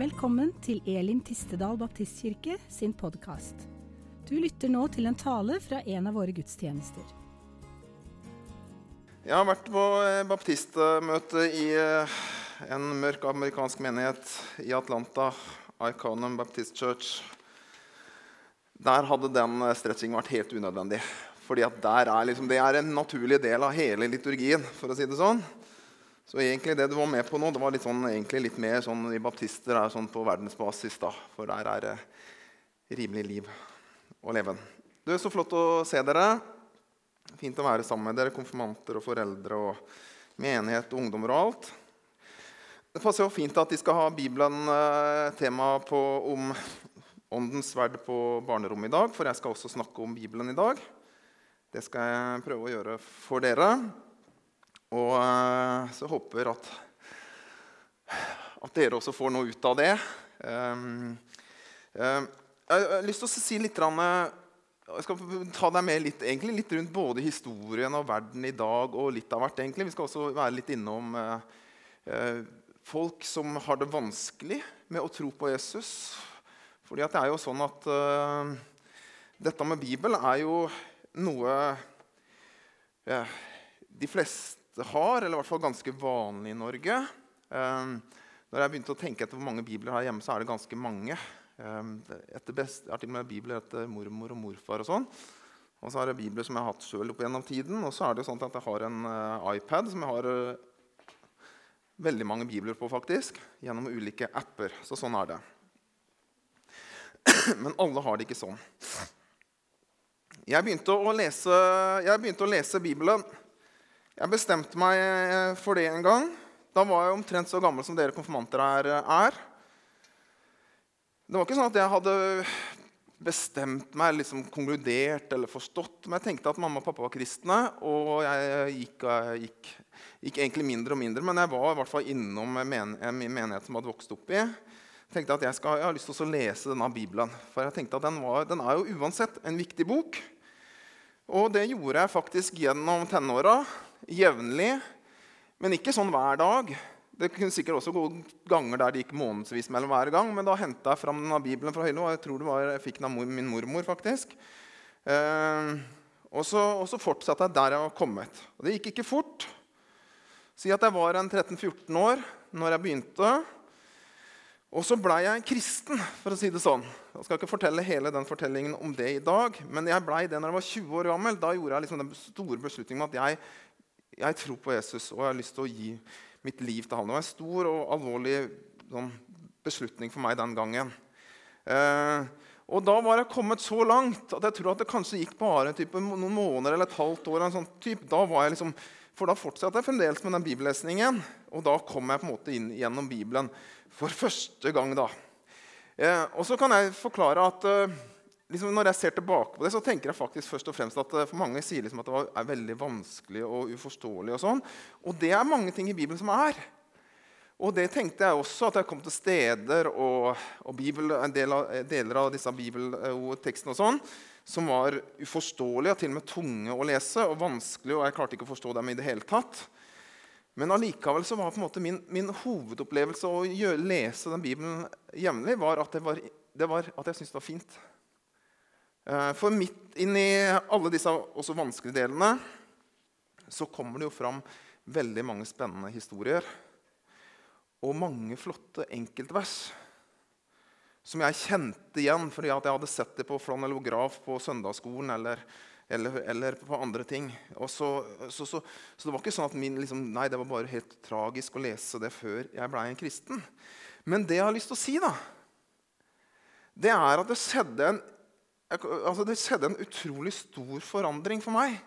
Velkommen til Elim Tistedal Baptistkirke sin podkast. Du lytter nå til en tale fra en av våre gudstjenester. Jeg har vært på eh, baptistmøte i eh, en mørk amerikansk menighet i Atlanta, Iconum Baptist Church. Der hadde den eh, stretchingen vært helt unødvendig. Fordi liksom, Det er en naturlig del av hele liturgien. for å si det sånn. Så egentlig det du var med på nå, det var litt, sånn, litt mer sånn i baptister er sånn på verdensbasis. da, For der er det rimelig liv å leve. Er så flott å se dere. Fint å være sammen med dere, konfirmanter og foreldre og menighet og ungdommer og alt. Det passer jo fint at de skal ha Bibelen eh, tema på, om åndens sverd på barnerommet i dag, for jeg skal også snakke om Bibelen i dag. Det skal jeg prøve å gjøre for dere. Og eh, så håper at, at dere også får noe ut av det. Um, um, jeg har lyst til å si litt Jeg skal ta deg med litt, litt, rundt både historien og verden i dag. og litt av hvert egentlig. Vi skal også være litt innom uh, uh, folk som har det vanskelig med å tro på Jesus. Fordi det er jo sånn at uh, dette med Bibelen er jo noe de fleste har, eller i hvert fall ganske vanlig i Norge. Um, når jeg begynte å tenke etter hvor mange bibler her hjemme, så er det ganske mange. Um, etter best, jeg har til og med bibler etter mormor og morfar. Og sånn. Og så er det bibler som jeg har hatt sjøl opp gjennom tiden. Og så er det sånn at jeg har en uh, iPad som jeg har uh, veldig mange bibler på, faktisk. Gjennom ulike apper. Så sånn er det. Men alle har det ikke sånn. Jeg begynte å lese, begynte å lese Bibelen jeg bestemte meg eh, for det en gang. Da var jeg omtrent så gammel som dere konfirmanter er. Det var ikke sånn at jeg hadde bestemt meg, liksom konkludert eller forstått. Men jeg tenkte at mamma og pappa var kristne, og jeg gikk, eh, gikk, gikk egentlig mindre og mindre. Men jeg var i hvert fall innom en menighet som hadde vokst opp i. Jeg tenkte at jeg, skal, jeg har lyst til å lese denne Bibelen. For jeg tenkte at den, var, den er jo uansett en viktig bok. Og det gjorde jeg faktisk gjennom tenåra jevnlig, men ikke sånn hver dag. Det kunne sikkert også gå ganger der det gikk månedsvis mellom hver gang. Men da henta jeg fram denne Bibelen fra hylla. Jeg tror det var, jeg fikk den av min mormor. faktisk. Eh, og, så, og, så, fortsatte jeg der jeg var kommet. Og det gikk ikke fort. Si at jeg var en 13-14 år når jeg begynte. Og så blei jeg kristen, for å si det sånn. Jeg skal ikke fortelle hele den fortellingen om det i dag, men jeg blei det når jeg var 20 år gammel. Da gjorde jeg liksom den store beslutningen at jeg jeg tror på Jesus, og jeg har lyst til å gi mitt liv til ham. Det var en stor og alvorlig sånn, beslutning for meg den gangen. Eh, og da var jeg kommet så langt at jeg tror at det kanskje gikk bare type, noen måneder eller et halvt år. Sånn. Da liksom, for da fortsatte jeg fremdeles med den bibellesningen. Og da kom jeg på en måte inn gjennom Bibelen for første gang. da. Eh, og så kan jeg forklare at eh, liksom når jeg ser tilbake på det, så tenker jeg faktisk først og fremst at eh, for mange sier liksom at det er veldig vanskelig og uforståelig. Og sånn. Og det er mange ting i Bibelen som er. Og det tenkte jeg også, at jeg kom til steder og, og Bibel, del av, deler av disse bibeltekstene og sånn, som var uforståelige og til og med tunge å lese og vanskelig, og jeg klarte ikke å forstå dem i det hele tatt. Men allikevel så var på en måte min, min hovedopplevelse å gjøre, lese den Bibelen jevnlig var at, det var, det var, at jeg syntes det var fint. Eh, for midt inni alle disse også vanskelige delene så kommer det jo fram veldig mange spennende historier. Og mange flotte enkeltvers som jeg kjente igjen fordi jeg hadde sett det på flanellograf på søndagsskolen eller, eller, eller, på andre ting. Så, så, så, så, det var ikke sånn at min, liksom, nei, det var bare helt tragisk å lese det før jeg ble en kristen. Men det jeg har lyst til å si, da, det er at det skjedde en altså Det skjedde en utrolig stor forandring for meg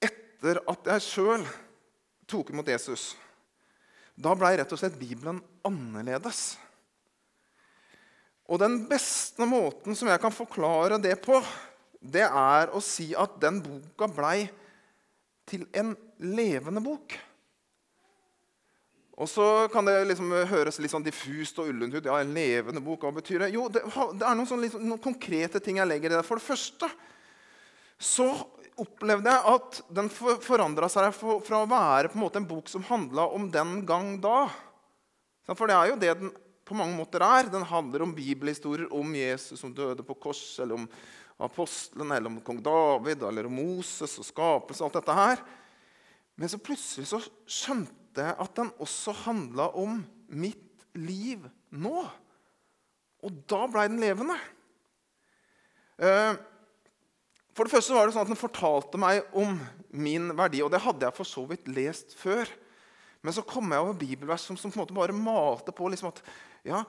etter at jeg sjøl tok imot Jesus. Da blei rett og slett Bibelen annerledes. Og den beste måten som jeg kan forklare det på, det er å si at den boka blei til en levende bok. Og så kan det liksom høres litt sånn diffust og ullent ut. Ja, en levende bok, hva betyr det? Jo, det, det er noen, sånn, liksom, noen, konkrete ting jeg legger i det. For det første så opplevde jeg at den for, forandra seg fra å være på en måte en bok som handla om den gang da For det er jo det den på mange måter er. Den handler om bibelhistorier om Jesus som døde på kors, eller om apostlene, eller om kong David, eller om Moses og skapelse og alt dette her. Men så plutselig så skjønte jeg at den også handla om mitt liv nå. Og da blei den levende. Eh, for det første var det sånn at Den fortalte meg om min verdi, og det hadde jeg for så vidt lest før. Men så kom jeg over bibelvers som, som på en måte bare malte på liksom at ja,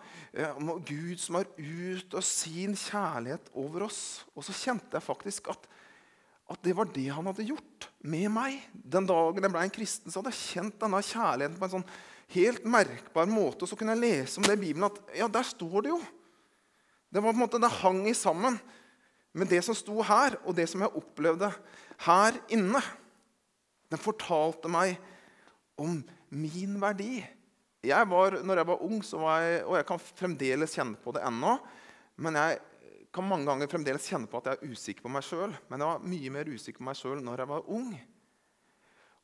Gud som har ut og sin kjærlighet over oss. Og så kjente jeg faktisk at, at det var det han hadde gjort med meg. Den dagen jeg ble en kristen, så hadde jeg kjent denne kjærligheten på en sånn helt merkbar måte. Og så kunne jeg lese om det i Bibelen at ja, der står det jo. Det var på en måte, det hang i sammen. med det som sto her, og det som jeg opplevde her inne, den fortalte meg om min verdi. Jeg var, når jeg var ung, var jeg, og jeg kan fremdeles kjenne på det ennå Men jeg kan mange ganger fremdeles kjenne på at jeg er usikker på meg sjøl. Men jeg var mye mer usikker på meg sjøl når jeg var ung.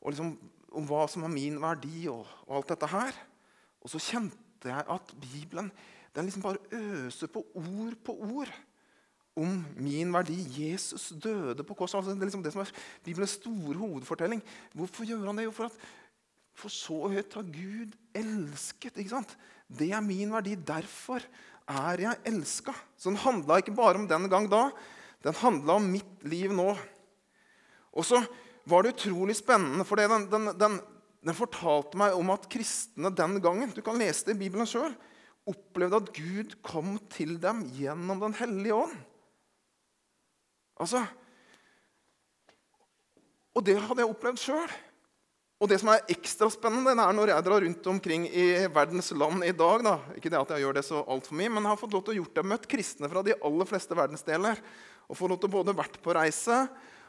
Og liksom, om hva som var min verdi, og, og alt dette her. Og så kjente jeg at Bibelen den liksom bare øser på ord på ord om min verdi. Jesus døde på korset. Altså, det er liksom det som er Bibelens store hovedfortelling. Hvorfor gjør han det? Jo, for, at, for så høyt har Gud elsket. ikke sant? Det er min verdi. Derfor er jeg elska. Så den handla ikke bare om den gang da. Den handla om mitt liv nå. Og så var det utrolig spennende, for den, den, den, den, fortalte meg om at kristne den gangen Du kan lese det i Bibelen sjøl. Opplevde at Gud kom til dem gjennom Den hellige ånd. Altså, og det hadde jeg opplevd sjøl. Og det som er ekstra spennende, det er når jeg drar rundt omkring i verdens land i dag da, Ikke det at jeg gjør det så alt for mye, men jeg har fått lov til å gjort det, møtt kristne fra de aller fleste verdensdeler. Og fått lov til både vært på reise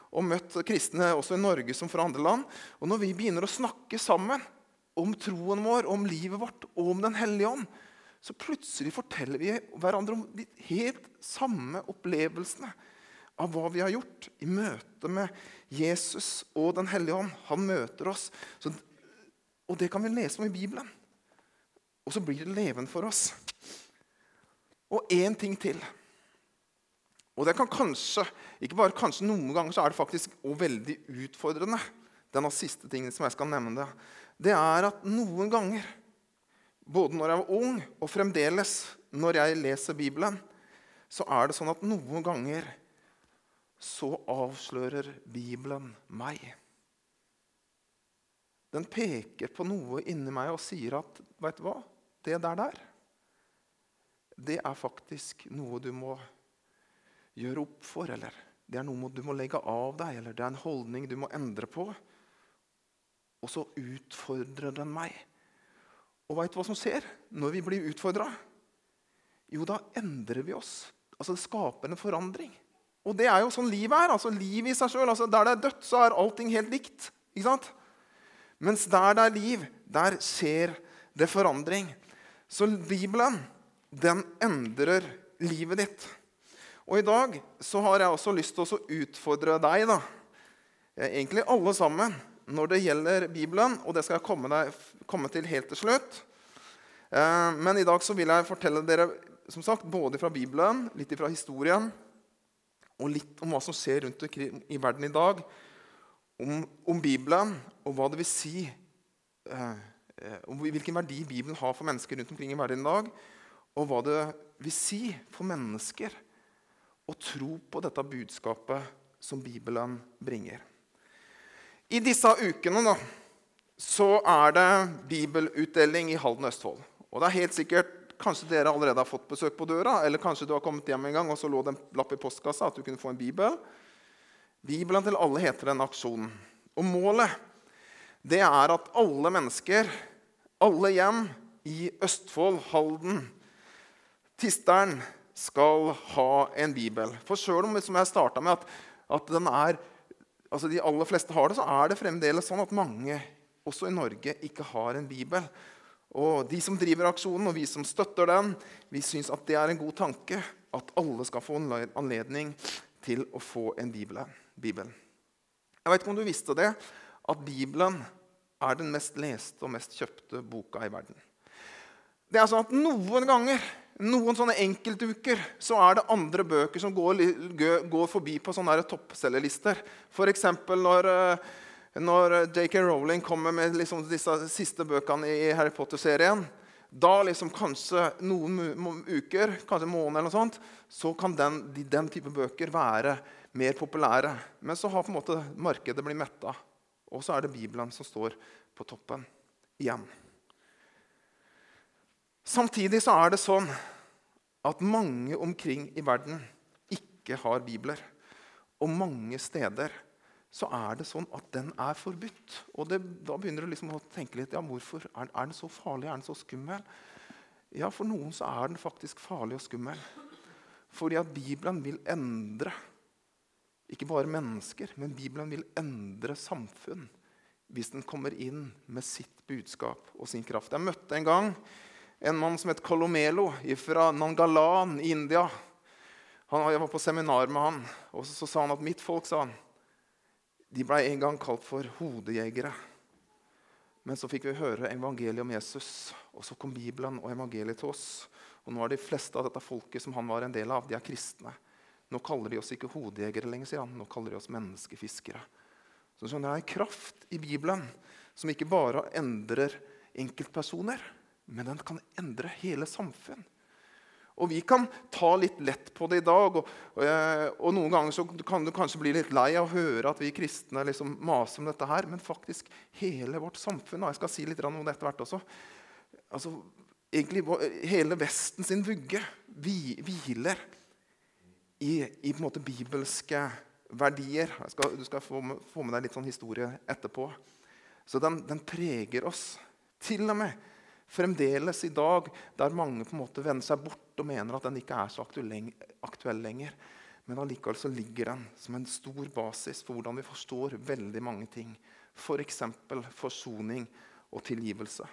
og møtt kristne også i Norge som fra andre land. Og når vi begynner å snakke sammen om troen vår, om livet vårt og om Den hellige ånd, så plutselig forteller vi hverandre om de helt samme opplevelsene av hva vi har gjort i møte med Jesus og Den hellige ånd. Han møter oss. Så, og det kan vi lese om i Bibelen. Og så blir det levende for oss. Og én ting til. Og det kan kanskje, ikke bare kanskje, noen ganger så er det faktisk også veldig utfordrende. Denne siste tingen som jeg skal nevne det, det er at noen ganger, både når jeg var ung og fremdeles når jeg leser Bibelen, så er det sånn at noen ganger så avslører Bibelen meg. Den peker på noe inni meg og sier at vet du hva? Det der der, det er faktisk noe du må gjøre opp for. Eller det er noe du må legge av deg, eller det er en holdning du må endre på. Og så utfordrer den meg. Og veit du hva som skjer når vi blir utfordra? Jo, da endrer vi oss. Altså Det skaper en forandring. Og det er jo sånn livet er. altså Livet i seg sjøl. Altså, der det er dødt, så er allting helt likt. ikke sant? Mens der det er liv, der skjer det forandring. Så Bibelen, den endrer livet ditt. Og i dag så har jeg også lyst til å utfordre deg, da. Egentlig alle sammen, når det gjelder Bibelen. Og det skal jeg komme, deg, komme til helt til slutt. Eh, men i dag så vil jeg fortelle dere som sagt, både fra Bibelen, litt fra historien og litt om hva som skjer rundt i verden i dag. Om, om Bibelen og hva det vil si eh, eh, om Hvilken verdi Bibelen har for mennesker rundt omkring i verden i dag. Og hva det vil si for mennesker å tro på dette budskapet som Bibelen bringer. I disse ukene da, så er det bibelutdeling i Halden Østfold. Og det er helt sikkert Kanskje dere allerede har fått besøk på døra, eller kanskje du har kommet hjem en gang og så lå det en lapp i postkassa at du kunne få en bibel. Bibelen til alle heter den aksjonen. Og målet det er at alle mennesker, alle hjem i Østfold, Halden, Tisteren skal ha en bibel. For sjøl om som jeg starta med, at, at er, altså de aller fleste har det, så er det fremdeles sånn at mange, også i Norge, ikke har en bibel. Og de som driver aksjonen, og vi som støtter den, vi syns at det er en god tanke at alle skal få anledning til å få en bibel. Jeg vet ikke om du visste det, at Bibelen er den mest leste og mest kjøpte boka i verden. det er sånn at noen ganger, noen sånne enkeltuker, så er det andre bøker som går, går forbi på sånne toppselgerlister. F.eks. når, eh, når J.K. Rowling kommer med liksom disse siste bøkene i Harry Potter-serien. Da liksom kanskje noen uker, kanskje en måned, eller noe sånt, så kan den, den type bøker være mer populære. Men så har på en måte markedet blitt metta, og så er det Bibelen som står på toppen igjen. Samtidig så er det sånn at mange omkring i verden ikke har bibler. Og mange steder så er det sånn at den er forbudt. Og det, da begynner du liksom å tenke litt ja, hvorfor er, er, den så farlig, er den så skummel? Ja, For noen så er den faktisk farlig og skummel. Fordi at Bibelen vil endre ikke bare mennesker, men Bibelen vil endre samfunn hvis den kommer inn med sitt budskap og sin kraft. Jeg møtte en gang en mann som het Colomelo fra Nangalan i India. Han, jeg var på seminar med han, og så, så sa han at mitt folk sa han, de ble en gang kalt for hodejegere. Men så fikk vi høre evangeliet om Jesus, og så kom Bibelen og evangeliet til oss. Og nå er de fleste av dette folket som han var en del av, de er kristne. Nå kaller de oss ikke hodejegere lenger, sier han. Nå kaller de oss menneskefiskere. Så det er kraft i Bibelen som ikke bare endrer enkeltpersoner, men den kan endre hele samfunn. Og Vi kan ta litt lett på det i dag. Og, og, eh, Noen ganger kan du kanskje bli litt lei av å høre at vi kristne liksom maser om dette her. Men faktisk hele vårt samfunn og jeg skal si litt om det etter hvert også, altså, egentlig Hele Vesten sin vugge hviler i, i, på en måte bibelske verdier. Skal, du skal få med, få med, deg litt sånn historie etterpå. Så den, den preger oss. Til og med fremdeles i dag, der mange på en måte vender seg bort og mener at den ikke er så aktuell lenger. Men allikevel så ligger den som en stor basis for hvordan vi forstår veldig mange ting. F.eks. For forsoning og tilgivelse.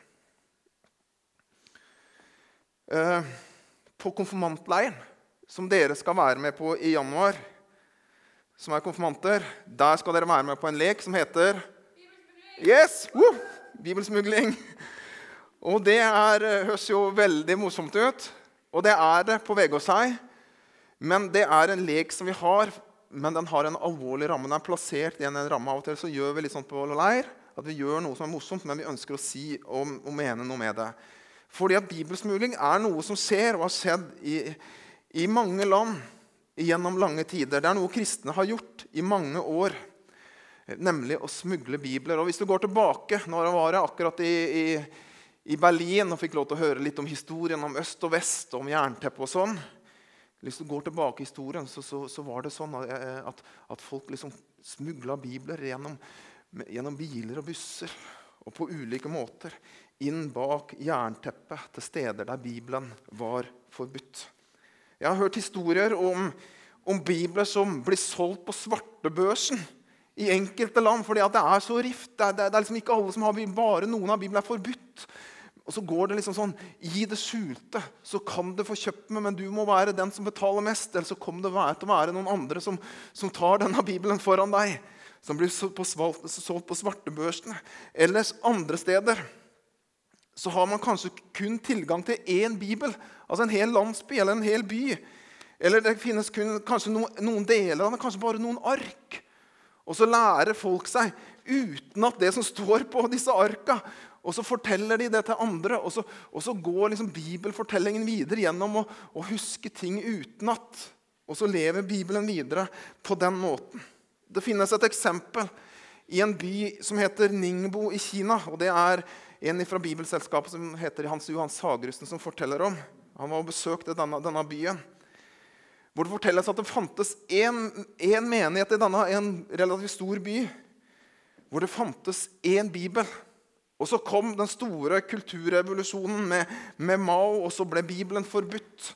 Eh, på konfirmantleiren, som dere skal være med på i januar, som er konfirmanter, der skal dere være med på en lek som heter Yes! Woo! Bibelsmugling. Og det er, eh, høres jo veldig morsomt ut, og det er det på Vegårshei. Men det er en lek som vi har, men den har en alvorlig ramme. Den er plassert i en ramme. Av og til så gjør vi litt sånn på leir at vi gjør noe som er morsomt, men vi ønsker å si og, og mene noe med det. Fordi at bibelsmugling er noe som skjer og har skjedd i, i mange land gjennom lange tider. Det er noe kristne har gjort i mange år, nemlig å smugle bibler. Og hvis du går tilbake når det var akkurat i, i i Berlin og fikk lov til å høre litt om historien om øst og vest og om jernteppe og sånn. Hvis du går tilbake i historien, så, så, så var det sånn eh, at, at folk liksom smugla bibler gjennom, gjennom, biler og busser og på ulike måter inn bak jernteppet til steder der Bibelen var forbudt. Jeg har hørt historier om, om bibler som blir solgt på svartebørsen i enkelte land fordi det er så rift. Det er, det er liksom ikke alle som har Bare noen av Bibelen er forbudt. Og så går det liksom sånn I det skjulte så kan du få kjøpt meg, men du må være den som betaler mest. Eller så kommer det til å være noen andre som, som tar denne Bibelen foran deg. Som blir solgt på svartebørsene. Eller andre steder så har man kanskje kun tilgang til én bibel. Altså en hel landsby eller en hel by. Eller det finnes kun, kanskje noen, noen deler av det, kanskje bare noen ark. Og så lærer folk seg uten at det som står på disse arka, og så forteller de det til andre, og så, og så går liksom bibelfortellingen videre gjennom å, å huske ting utenat. Og så lever Bibelen videre på den måten. Det finnes et eksempel i en by som heter Ningbo i Kina. og Det er en fra Bibelselskapet som heter Hans Johan Sagrusten, som forteller om. Han var og besøkte denne, denne byen. Hvor det fortelles at det fantes én menighet i denne en relativt stor by. Hvor det fantes én bibel. Og så kom den store kulturrevolusjonen med, med, Mao, og så ble Bibelen forbudt.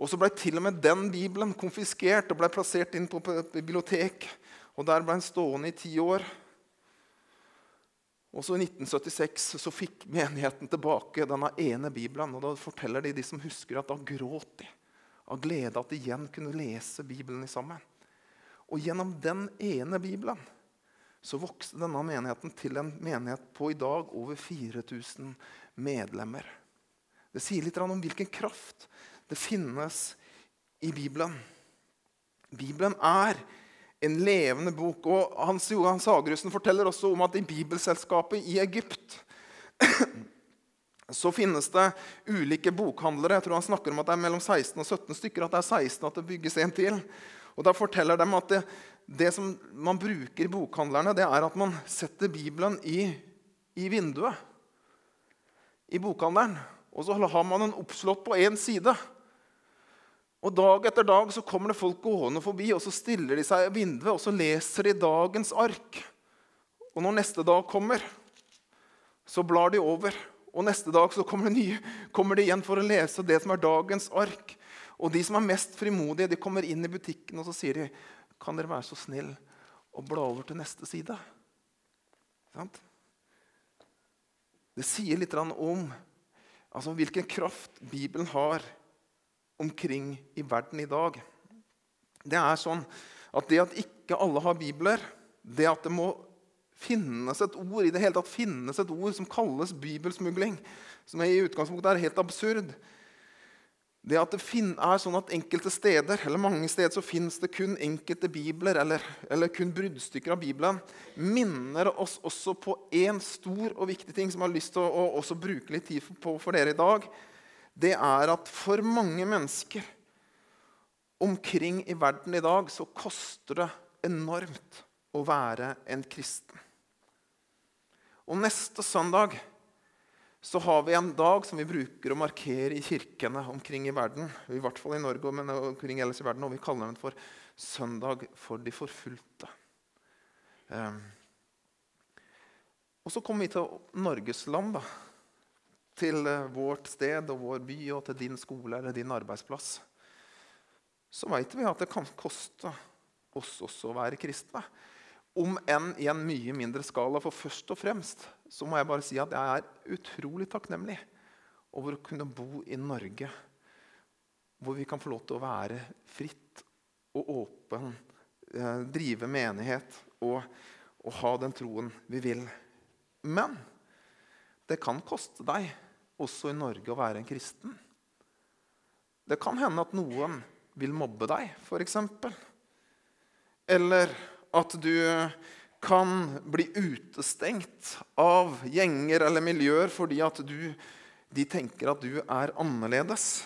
Og så ble til og med den Bibelen konfiskert og ble plassert inn på bibliotek. Og der ble den stående i ti år. Og så I 1976 så fikk menigheten tilbake denne ene Bibelen. og Da forteller de de som husker at da gråt de av glede at de igjen kunne lese Bibelen sammen. Og gjennom den ene Bibelen så vokste denne menigheten til en menighet på i dag over 4000 medlemmer. Det sier litt om hvilken kraft det finnes i Bibelen. Bibelen er en levende bok. og Hans Johan Sagerussen forteller også om at i Bibelselskapet i Egypt så finnes det ulike bokhandlere. Jeg tror han snakker om at det er mellom 16 og 17 stykker. At det er 16 at det bygges en til. Og Da forteller de at det, det som man bruker bokhandlerne, det er at man setter Bibelen i, i vinduet i bokhandelen. Og så har man den oppslått på én side. Og Dag etter dag så kommer det folk gående forbi, og så stiller de seg i vinduet og så leser de dagens ark. Og når neste dag kommer, så blar de over. Og neste dag så kommer, nye, kommer de igjen for å lese det som er dagens ark. Og de som er mest frimodige, de kommer inn i butikken og så sier de, kan dere være så snill å bla over til neste side. Det sier litt om altså, hvilken kraft Bibelen har omkring i verden i dag. Det er sånn at det at ikke alle har bibler, det at det må finnes et ord i det hele tatt finnes et ord som kalles bibelsmugling, som i utgangspunktet er helt absurd det at det er sånn at Enkelte steder eller mange steder så finnes det kun enkelte bibler eller, eller kun bruddstykker av Bibelen, minner oss også på én stor og viktig ting som jeg har lyst til å, å bruke litt tid på for dere i dag det er at for mange mennesker omkring i verden i dag så koster det enormt å være en kristen. Og neste søndag så har vi en dag som vi bruker å markere i kirkene omkring i verden. I hvert fall i Norge, men omkring ellers i verden, og vi kaller den for Søndag for de forfulgte. Um, og så kommer vi til Norges land. da til eh, vårt sted og vår by og til din skole eller din arbeidsplass, så veit vi at det kan koste oss også å være kristne. Om enn i en mye mindre skala. For først og fremst så må jeg bare si at jeg er utrolig takknemlig over å kunne bo i Norge, hvor vi kan få lov til å være fritt og åpen, eh, drive menighet og, og ha den troen vi vil. Men det kan koste deg også i Norge å være en kristen. Det kan hende at noen vil mobbe deg, f.eks. Eller at du kan bli utestengt av gjenger eller miljøer fordi at du, de tenker at du er annerledes.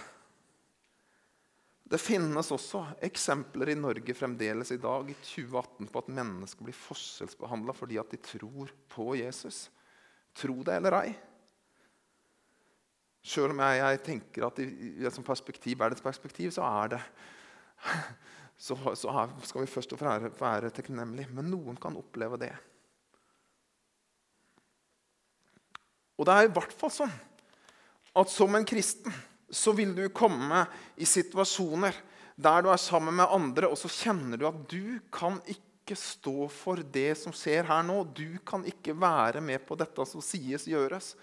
Det finnes også eksempler i Norge fremdeles i dag i 2018 på at mennesker blir forskjellsbehandla fordi at de tror på Jesus. Tro det eller ei. Sjøl om jeg, jeg, tenker at i, i et perspektiv, verdens perspektiv så er det så, så skal vi først og fremst være takknemlige. Men noen kan oppleve det. Og det er i hvert fall sånn at som en kristen så vil du komme i situasjoner der du er sammen med andre, og så kjenner du at du kan ikke stå for det som skjer her nå. Du kan ikke være med på dette som sies gjøres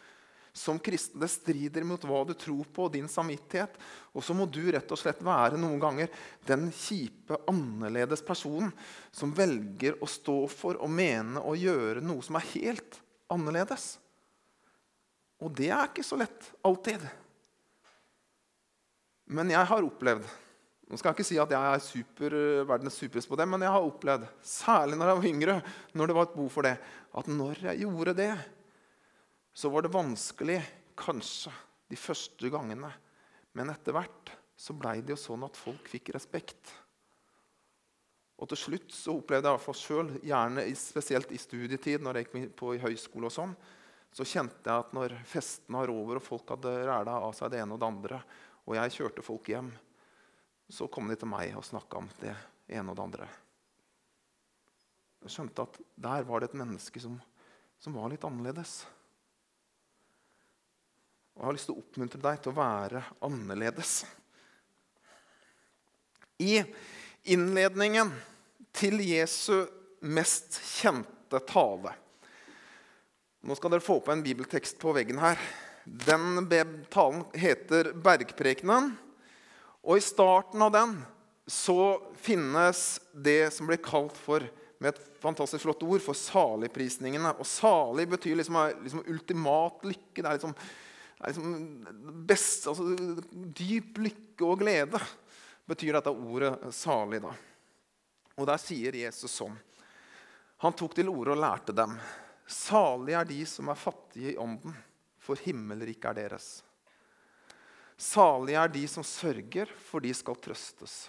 som kristen. Det strider mot hva du tror på, og din samvittighet. Og så må du rett og slett være noen ganger den kjipe, annerledes personen som velger å stå for og mene og gjøre noe som er helt annerledes. Og det er ikke så lett alltid. Men jeg har opplevd nå skal jeg ikke si at jeg er super, verdens superest på det, men jeg har opplevd, særlig når jeg var yngre, når det var et behov for det, at når jeg gjorde det, så var det vanskelig kanskje de første gangene. Men etter hvert så blei det jo sånn at folk fikk respekt. Og til slutt så opplevde jeg for sjøl, gjerne spesielt i studietid, når jeg gikk på i høyskole og sånn, så kjente jeg at når festene var over og folk hadde ræla av seg det ene og det andre, og jeg kjørte folk hjem, så kom de til meg og snakka om det ene og det andre. Jeg skjønte at der var det et menneske som, som var litt annerledes. Og jeg har lyst til å oppmuntre deg til å være annerledes. I innledningen til Jesu mest kjente tale Nå skal dere få på en bibeltekst på veggen her. Den talen heter Bergprekenen. Og i starten av den så finnes det som blir kalt for med et fantastisk flott ord for saligprisningene. Og salig betyr liksom, liksom ultimat lykke. Det er liksom er liksom best, altså, Dyp lykke og glede betyr dette ordet salig. da. Og der sier Jesus sånn. Han tok til orde og lærte dem. Salige er de som er fattige i ånden, for himmelriket er deres. Salige er de som sørger, for de skal trøstes.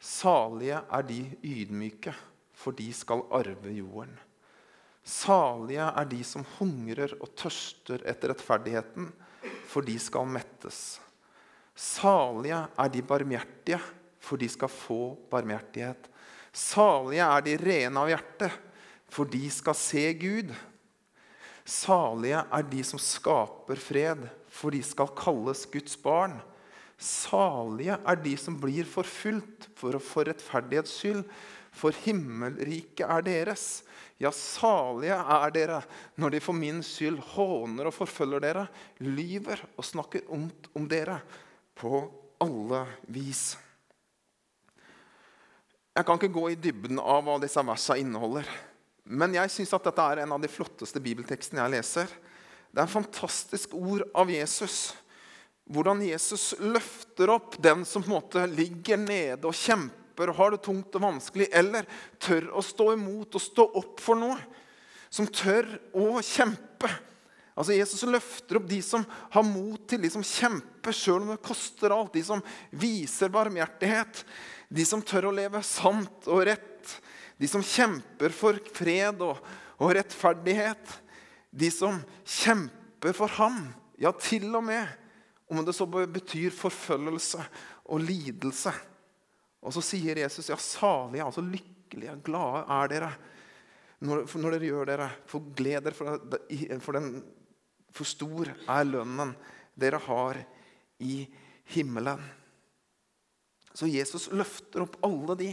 Salige er de ydmyke, for de skal arve jorden. Salige er de som hungrer og tørster etter rettferdigheten, for de skal mettes. Salige er de barmhjertige, for de skal få barmhjertighet. Salige er de rene av hjerte, for de skal se Gud. Salige er de som skaper fred, for de skal kalles Guds barn. Salige er de som blir forfulgt for å få rettferdighets skyld, for himmelriket er deres. Ja, salige er dere når de for min skyld håner og forfølger dere, lyver og snakker ondt om dere på alle vis. Jeg kan ikke gå i dybden av hva disse versene inneholder. Men jeg syns at dette er en av de flotteste bibeltekstene jeg leser. Det er en fantastisk ord av Jesus. Hvordan Jesus løfter opp den som på en måte ligger nede og kjemper og har det tungt og vanskelig, eller tør å stå imot og stå opp for noe. Som tør å kjempe. Altså Jesus løfter opp de som har mot til, de som kjemper sjøl om det koster alt. De som viser barmhjertighet. De som tør å leve sant og rett. De som kjemper for fred og, og rettferdighet. De som kjemper for ham. Ja, til og med om det så betyr forfølgelse og lidelse. Og så sier Jesus, ja, salige, altså lykkelige, glade er dere når, når dere gjør dere. For gled dere, for, for den for stor er lønnen dere har i himmelen. Så Jesus løfter opp alle de.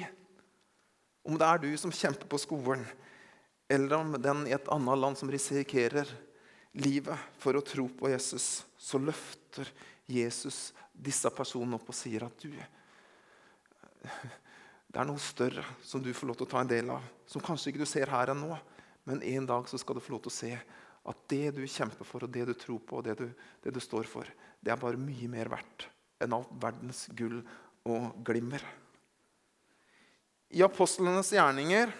Om det er du som kjemper på skolen, eller om den i et annet land som risikerer livet for å tro på Jesus, så løfter Jesus disse personene opp og sier at du Det er noe større som du får lov til å ta en del av, som kanskje ikke du ser her ennå, men en dag så skal du få lov til å se at det du kjemper for, og det du tror på, og det du, det du står for, det er bare mye mer verdt enn alt verdens gull og glimmer. I apostlenes gjerninger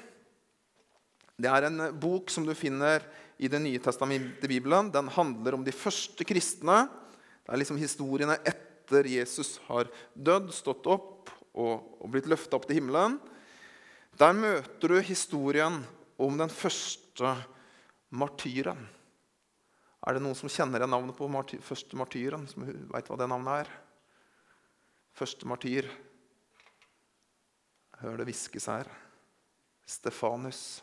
Det er en bok som du finner i Det nye testamentet i Bibelen. Den handler om de første kristne. Det er liksom historiene etter Jesus har dødd, stått opp og, og blitt løfta opp til himmelen. Der møter du historien om den første martyren. Er det noen som kjenner igjen navnet på marty første martyren? Som veit hva det navnet er? Første martyr. Hør det hviskes her. Stefanus.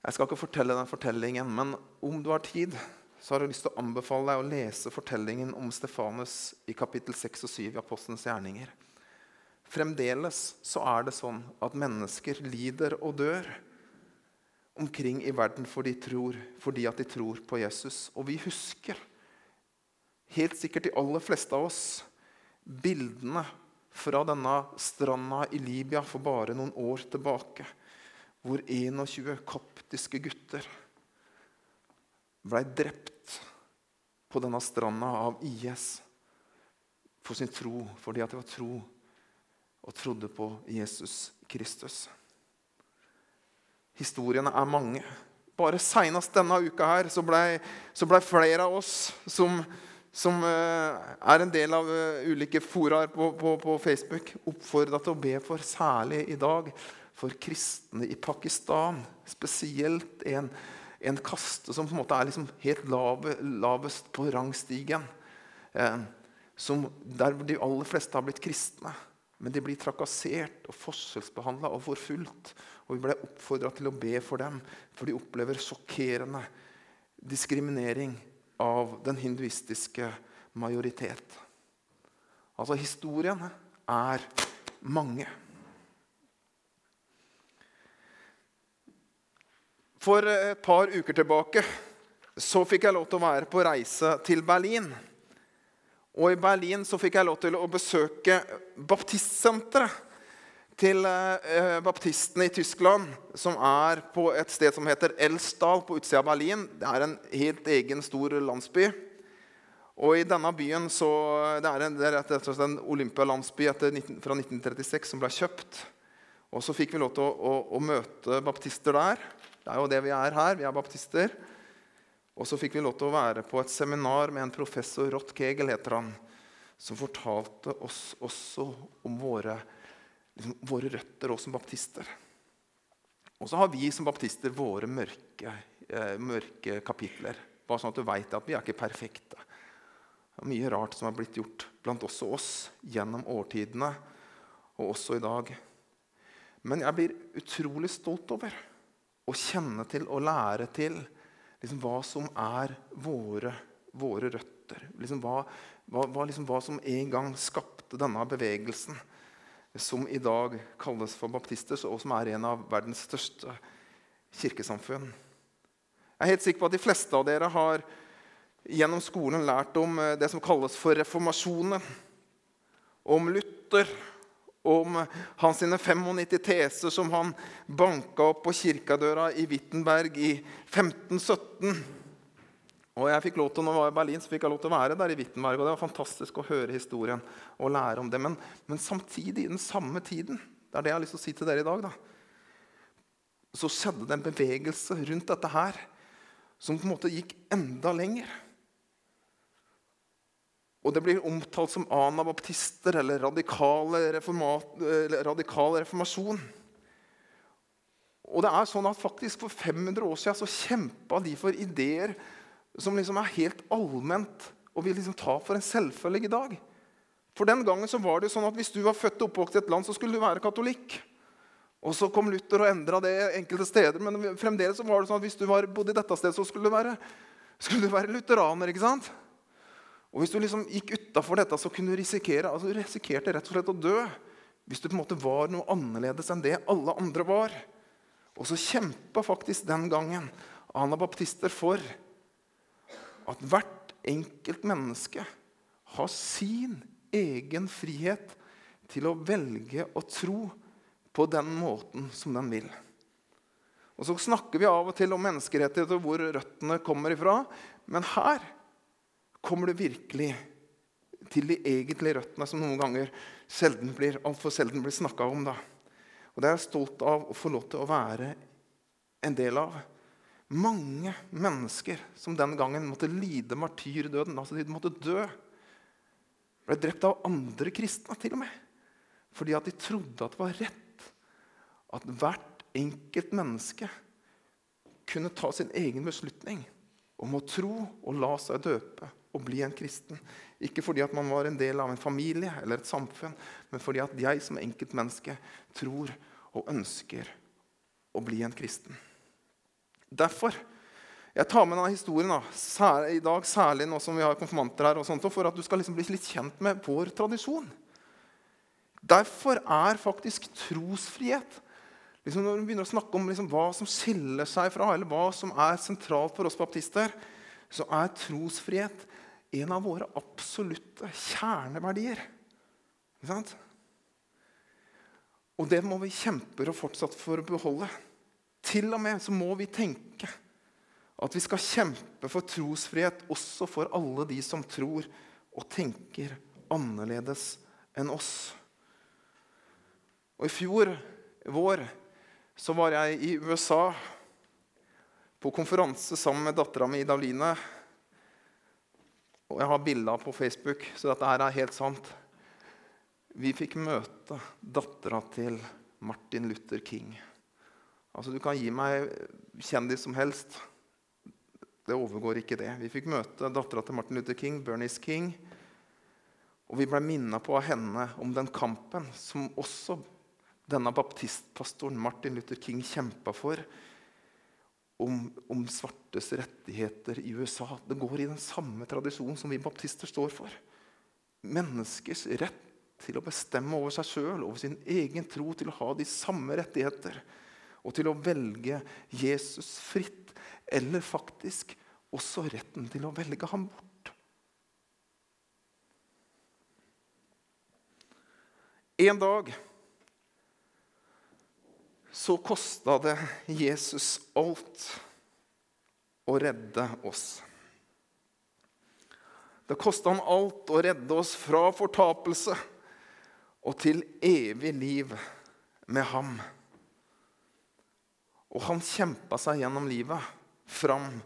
Jeg skal ikke fortelle den fortellingen, men om du har tid, så har jeg lyst til å anbefale deg å lese fortellingen om Stefanus i kapittel 6 og 7 i Apostelens gjerninger. Fremdeles så er det sånn at mennesker lider og dør omkring i verden fordi, tror, fordi at de tror på Jesus. Og vi husker, helt sikkert de aller fleste av oss, bildene fra denne stranda i Libya for bare noen år tilbake, hvor 21 koptiske gutter ble drept på denne stranda av IS for sin tro, fordi at de var tro og trodde på Jesus Kristus. Historiene er mange. Bare seinest denne uka her så ble, ble, flere av oss som, som uh, er en del av uh, ulike foraer på, på, på, Facebook, oppfordra til å be for, særlig i dag, for kristne i Pakistan. Spesielt en, en kaste som på en måte er liksom helt lave, lavest på rangstigen. Eh, som, der de aller fleste har blitt kristne. Men de blir trakassert og forskjellsbehandla og forfulgt. Og vi ble oppfordra til å be for dem, for de opplever sjokkerende diskriminering av den hinduistiske majoritet. Altså, historiene er mange. For et par uker tilbake så fikk jeg lov til å være på reise til Berlin. Og i Berlin så fikk jeg lov til å besøke baptistsenteret til eh, baptistene i Tyskland, som er på et sted som heter Elsdal på utsida av Berlin. Det er en helt egen, stor landsby. Og i denne byen så, Det er en, det en olympialandsby fra 1936 som ble kjøpt. Og så fikk vi lov til å, å, å, møte baptister der. Det er jo det vi er her. Vi er baptister. Og så fikk vi lov til å være på et seminar med en professor, Rott Kegel heter han, som fortalte oss også om våre, liksom, våre røtter også som baptister. Og så har vi som baptister våre mørke, eh, mørke kapitler. Bare sånn at du veit at vi er ikke perfekte. Det er mye rart som har blitt gjort blant også oss gjennom årtidene, og også i dag. Men jeg blir utrolig stolt over å kjenne til og lære til liksom, hva som er våre, våre røtter. Liksom, hva, hva, liksom, hva, som en gang skapte denne bevegelsen, som i dag kalles for baptister, og som er en av verdens største kirkesamfunn. Jeg er helt sikker på at de fleste av dere har gjennom skolen lært om eh, det som kalles for reformasjonen. Om Luther om hans 95 teser som han banka opp på kirkedøra i Wittenberg i 1517. Og jeg fikk lov til, når jeg var i Berlin, så fikk jeg lov til å være der i Wittenberg. og Det var fantastisk å høre historien og lære om det. Men, men samtidig, i den samme tiden, det er det jeg har lyst til å si til dere i dag, da, så skjedde det en bevegelse rundt dette her som på en måte gikk enda lenger. Og det blir omtalt som anabaptister eller radikal reformasjon. Og det er sånn at faktisk For 500 år siden så kjempa de for ideer som liksom er helt allment og vi liksom ta for en selvfølge i dag. For den gangen så var det jo sånn at Hvis du var født og oppvokst i et land, så skulle du være katolikk. Og Så kom Luther og endra det enkelte steder. Men fremdeles så var det sånn at hvis du var, bodde i dette stedet, så skulle du være, skulle du være lutheraner. ikke sant? Og Hvis du liksom gikk utafor dette, så kunne du risikere altså du risikerte rett og slett å dø. Hvis du på en måte var noe annerledes enn det alle andre var. Og så kjempa faktisk den gangen anabaptister for at hvert enkelt menneske har sin egen frihet til å velge å tro på den måten som den vil. Og Så snakker vi av og til om menneskerettigheter og hvor røttene kommer ifra. Men her kommer du virkelig til de egentlige røttene, som noen ganger sjelden blir, altfor blir snakka om. Da. Og Det er jeg stolt av å få lov til å være en del av. Mange mennesker som den gangen måtte lide martyrdøden, altså de måtte dø, ble drept av andre kristne til og med. Fordi at de trodde at det var rett at hvert enkelt menneske kunne ta sin egen beslutning om å tro og la seg døpe å bli en kristen. Ikke fordi at man var en del av en familie eller et samfunn, men fordi at jeg som enkeltmenneske tror og ønsker å bli en kristen. Derfor jeg tar med denne historien da, i dag, særlig nå som vi har konfirmanter her, og sånt, for at du skal liksom bli litt kjent med vår tradisjon. Derfor er faktisk trosfrihet liksom Når vi begynner å snakke om liksom hva som skiller seg fra, eller hva som er sentralt for oss baptister, så er trosfrihet en av våre absolutte kjerneverdier. Ikke sant? Og det må vi kjempe og fortsatt for å beholde. Til og med så må vi tenke at vi skal kjempe for trosfrihet også for alle de som tror og tenker annerledes enn oss. Og I fjor vår så var jeg i USA på konferanse sammen med dattera mi Daline. Og jeg har bilder på Facebook, så dette her er helt sant. Vi fikk møte dattera til Martin Luther King. Altså, Du kan gi meg kjendis som helst. Det overgår ikke det. Vi fikk møte dattera til Martin Luther King, Bernice King. Og vi ble minna på av henne om den kampen som også denne baptistpastoren Martin Luther King kjempa for om, om, svartes rettigheter i USA. Det går i den samme tradisjonen som vi baptister står for. Menneskers rett til å bestemme over seg sjøl, over sin egen tro, til å ha de samme rettigheter. Og til å velge Jesus fritt, eller faktisk også retten til å velge ham bort. En dag så kosta det Jesus alt å redde oss. Det kosta han alt å redde oss fra fortapelse og til evig liv med ham. Og han kjempa seg gjennom livet, fram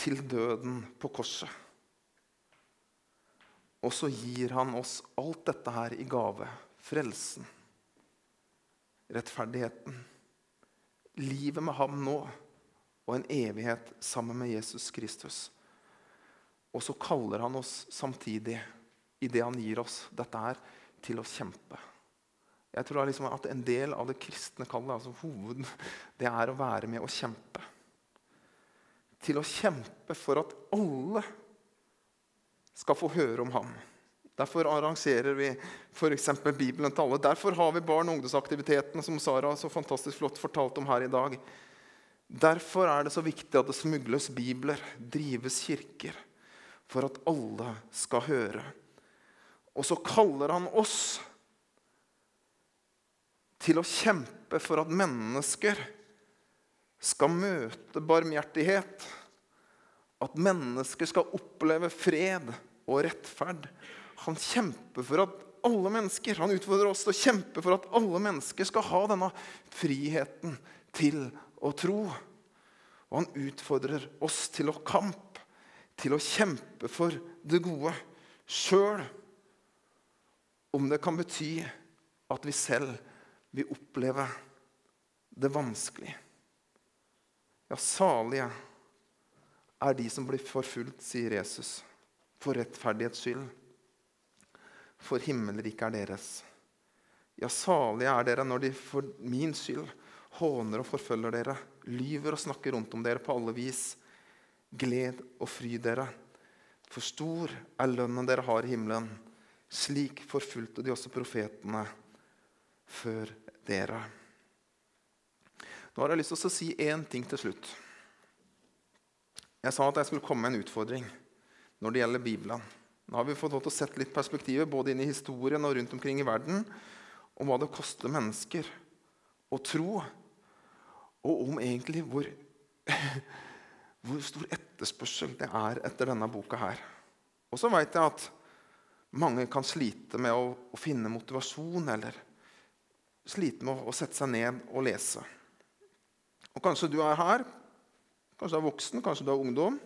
til døden på korset. Og så gir han oss alt dette her i gave. Frelsen, rettferdigheten, livet med ham nå og en evighet sammen med Jesus Kristus. Og så kaller han oss samtidig, i det han gir oss dette her, til å kjempe. Jeg tror liksom at En del av det kristne kallet, altså hoveden, det er å være med og kjempe. Til å kjempe for at alle skal få høre om ham. Derfor arrangerer vi f.eks. Bibelen til alle. Derfor har vi barn- og ungdomsaktivitetene som Sara så fantastisk flott fortalte om her i dag. Derfor er det så viktig at det smugles bibler, drives kirker, for at alle skal høre. Og så kaller han oss til å kjempe for at mennesker skal møte barmhjertighet. At mennesker skal oppleve fred og rettferd. Han kjemper for at alle mennesker, han utfordrer oss til å kjempe for at alle mennesker skal ha denne friheten til å tro. Og han utfordrer oss til å kamp, til å kjempe for det gode sjøl. Om det kan bety at vi selv vil oppleve det vanskelig. Ja, salige er de som blir forfulgt, sier Jesus, for rettferdighets skyld. For himmelriket er deres. Ja, salige er dere når de for min skyld håner og forfølger dere, lyver og snakker rundt om dere på alle vis. Gled og fry dere, for stor er lønnen dere har i himmelen. Slik forfulgte de også profetene før dere. Nå har jeg lyst til å si én ting til slutt. Jeg sa at jeg skulle komme med en utfordring når det gjelder Bibelen. Nå har vi fått lov til å sette litt perspektivet både inn i historien og rundt omkring i verden om hva det koster mennesker å tro, og om egentlig hvor, hvor stor etterspørsel det er etter denne boka her. Og så veit jeg at mange kan slite med å, å finne motivasjon eller slite med å sette seg ned og lese. Og Kanskje du er her, kanskje du er voksen, kanskje du er ungdom.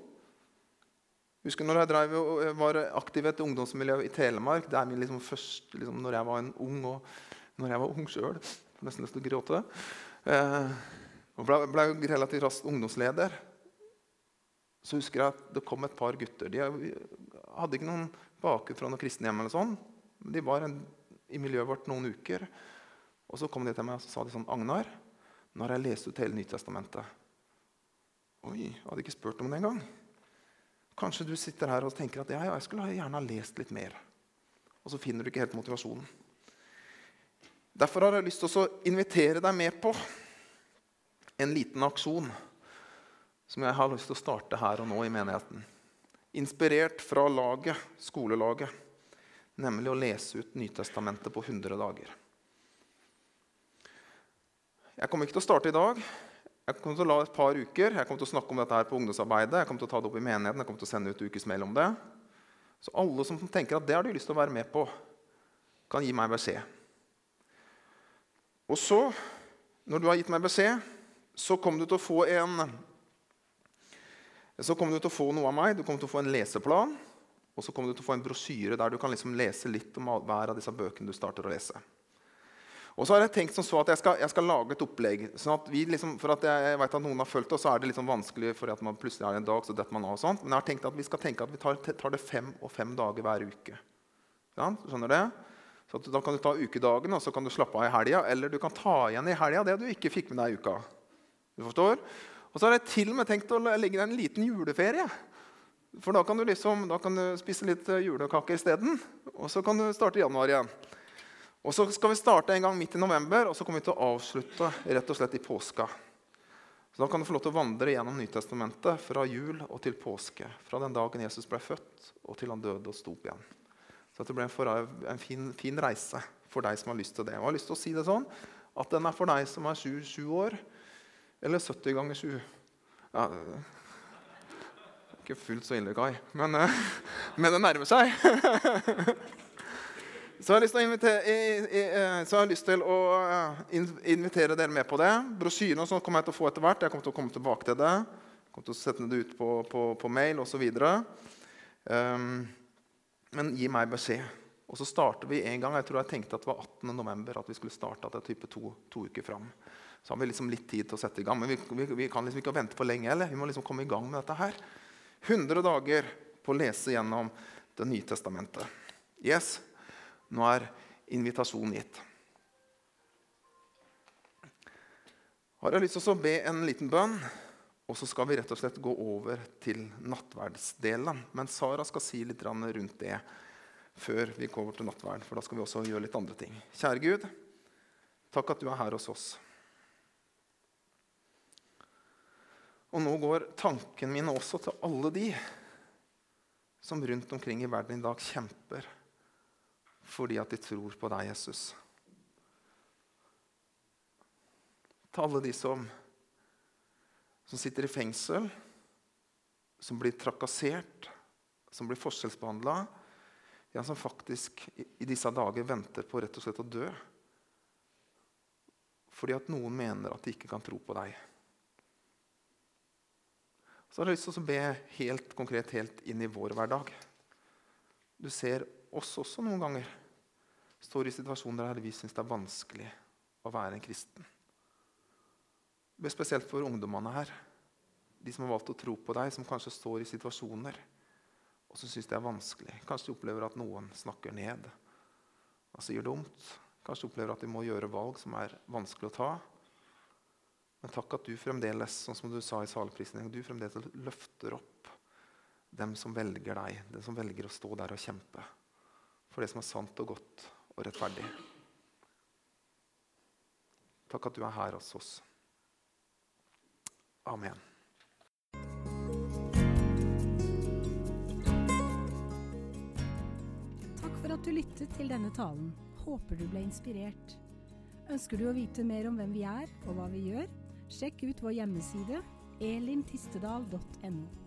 Husker når jeg drev, var aktiv i et ungdomsmiljø i Telemark. Det er min liksom første liksom, når jeg var en ung og når jeg var ung sjøl. Nesten lyst til å gråte. Eh, og ble, ble relativt raskt ungdomsleder. Så husker jeg at det kom et par gutter. De hadde ikke noen bakgrunn fra noe kristenhjem. eller sånn. De var en, i miljøet vårt noen uker. Og så kom de til meg og sa de sånn Agnar, nå har jeg lest ut hele Nytestamentet. Oi, jeg hadde ikke spurt om det engang. Kanskje du sitter her og tenker at ja, jeg skulle gjerne ha lest litt mer. Og så finner du ikke helt motivasjonen. Derfor har jeg lyst til å invitere deg med på en liten aksjon som jeg har lyst til å starte her og nå i menigheten. Inspirert fra laget, skolelaget, nemlig å lese ut Nytestamentet på 100 dager. Jeg kommer ikke til å starte i dag. Jeg kommer til å la et par uker. Jeg kommer til å snakke om dette her på ungdomsarbeidet. Jeg kommer til å ta det opp i menigheten. Jeg kommer til å sende ut ukesmail om det. Så alle som tenker at det har du lyst til å være med på, kan gi meg beskjed. Og så, når du har gitt meg beskjed, så kommer du til å få en så kommer du til å få noe av meg. Du kommer til å få en leseplan. Og så kommer du til å få en brosjyre der du kan liksom lese litt om hver av disse bøkene du starter å lese. Og så har jeg tenkt som så at jeg skal, jeg skal lage et opplegg. sånn at vi liksom, for at jeg, jeg vet at noen har følt det, så er det liksom vanskelig for at man plutselig har en dag, så detter man av og sånt. Men jeg har tenkt at vi skal tenke at vi tar, tar det fem og fem dager hver uke. Ja, skjønner det? Så Da kan du ta ukedagen og så kan du slappe av i helga. Eller du kan ta igjen i helga det du ikke fikk med deg i uka. Du forstår? Og så har jeg til og med tenkt å legge deg en liten juleferie. For da kan du liksom, da kan du spise litt julekake isteden. Og så kan du starte i januar igjen. Og Så skal vi starte en gang midt i november, og så kommer vi til å avslutte rett og slett i påska. Så Da kan du få lov til å vandre gjennom Nytestamentet fra jul og til påske. Fra den dagen Jesus ble født, og til han døde og sto opp igjen. Så det blir en, en fin, fin, reise for deg som har lyst til det. Og jeg har lyst til å si det sånn, At den er for deg som er 27 år, eller 70 ganger 7. Ja, ikke fullt så ille, Kai, men, eh, men det nærmer seg. Så jeg invitere, så jeg har lyst til å eh, invitere dere med på det. Brosjyren og sånt kommer jeg til å få etter hvert. Jeg kommer til å komme tilbake til det. Jeg kommer til å sette det ut på, på, på mail osv. Um, men gi meg beskjed. Og så starter vi en gang. Jeg tror jeg tenkte at det var 18. november at vi skulle starte det type to, to, uker fram. Så har vi liksom litt tid til å sette i gang. Men vi, vi, vi kan liksom ikke vente for lenge. Eller? Vi må liksom komme i gang med dette her. 100 dager på å lese gjennom Det nye testamentet. Yes, nå er invitasjonen gitt. Har jeg lyst til å be en liten bønn, og så skal vi rett og slett gå over til nattverdsdelen. Men Sara skal si litt rundt det før vi går til nattverd. For da skal vi også gjøre litt andre ting. Kjære Gud, takk at du er her hos oss. Og nå går tanken min også til alle de som rundt omkring i verden i dag kjemper fordi at de tror på deg, Jesus. Til alle de som, som sitter i fengsel, som blir trakassert, som blir forskjellsbehandla, ja, som faktisk i, i disse dager venter på rett og slett å dø fordi at noen mener at de ikke kan tro på deg. Så har jeg lyst til å be helt konkret helt inn i vår hverdag. Du ser oss også noen ganger står i situasjoner der vi syns det er vanskelig å være en kristen. Det er spesielt for ungdommene her. De som har valgt å tro på deg, som kanskje står i situasjoner og som syns det er vanskelig. Kanskje de opplever at noen snakker ned og sier dumt. Kanskje de opplever at de må gjøre valg som er vanskelig å ta. Men takk at du fremdeles sånn som du sa i saleprisningen, du fremdeles løfter opp dem som velger deg, dem som velger å stå der og kjempe for det som er sant og godt og rettferdig. Takk at du er her hos oss. Amen. Takk for at du lyttet til denne talen. Håper du ble inspirert. Ønsker du å vite mer om hvem vi er og hva vi gjør? Sjekk ut vår hjemmeside elintistedal.no.